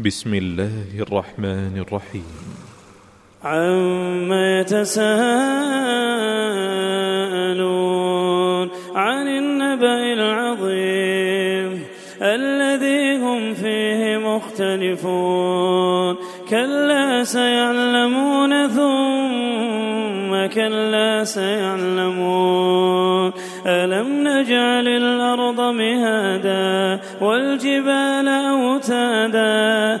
بسم الله الرحمن الرحيم. عما يتساءلون مختلفون. كلا سيعلمون ثم كلا سيعلمون. ألم نجعل الأرض مهادا والجبال أوتادا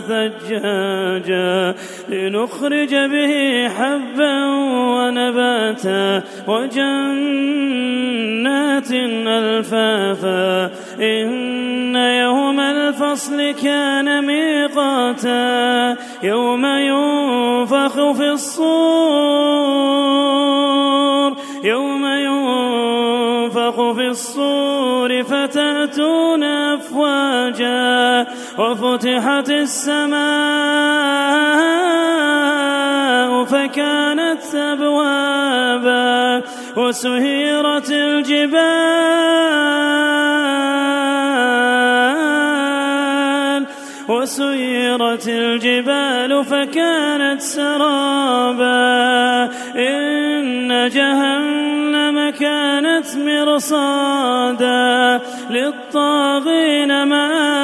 ثجاجا لنخرج به حبا ونباتا وجنات ألفافا إن يوم الفصل كان ميقاتا يوم ينفخ في الصور يوم ينفخ في الصور فتأتون أفواجا وفتحت السماء فكانت أبوابا وسهيرت الجبال وسيرت الجبال فكانت سرابا إن جهنم كانت مرصادا للطاغين مآبا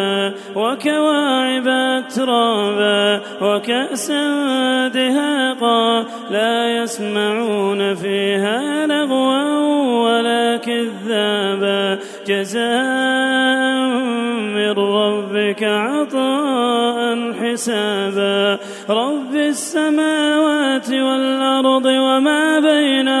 وكواعب أترابا وكأسا دهاقا لا يسمعون فيها لغوا ولا كذابا. جزاء من ربك عطاء حسابا. رب السماوات والأرض وما بينهما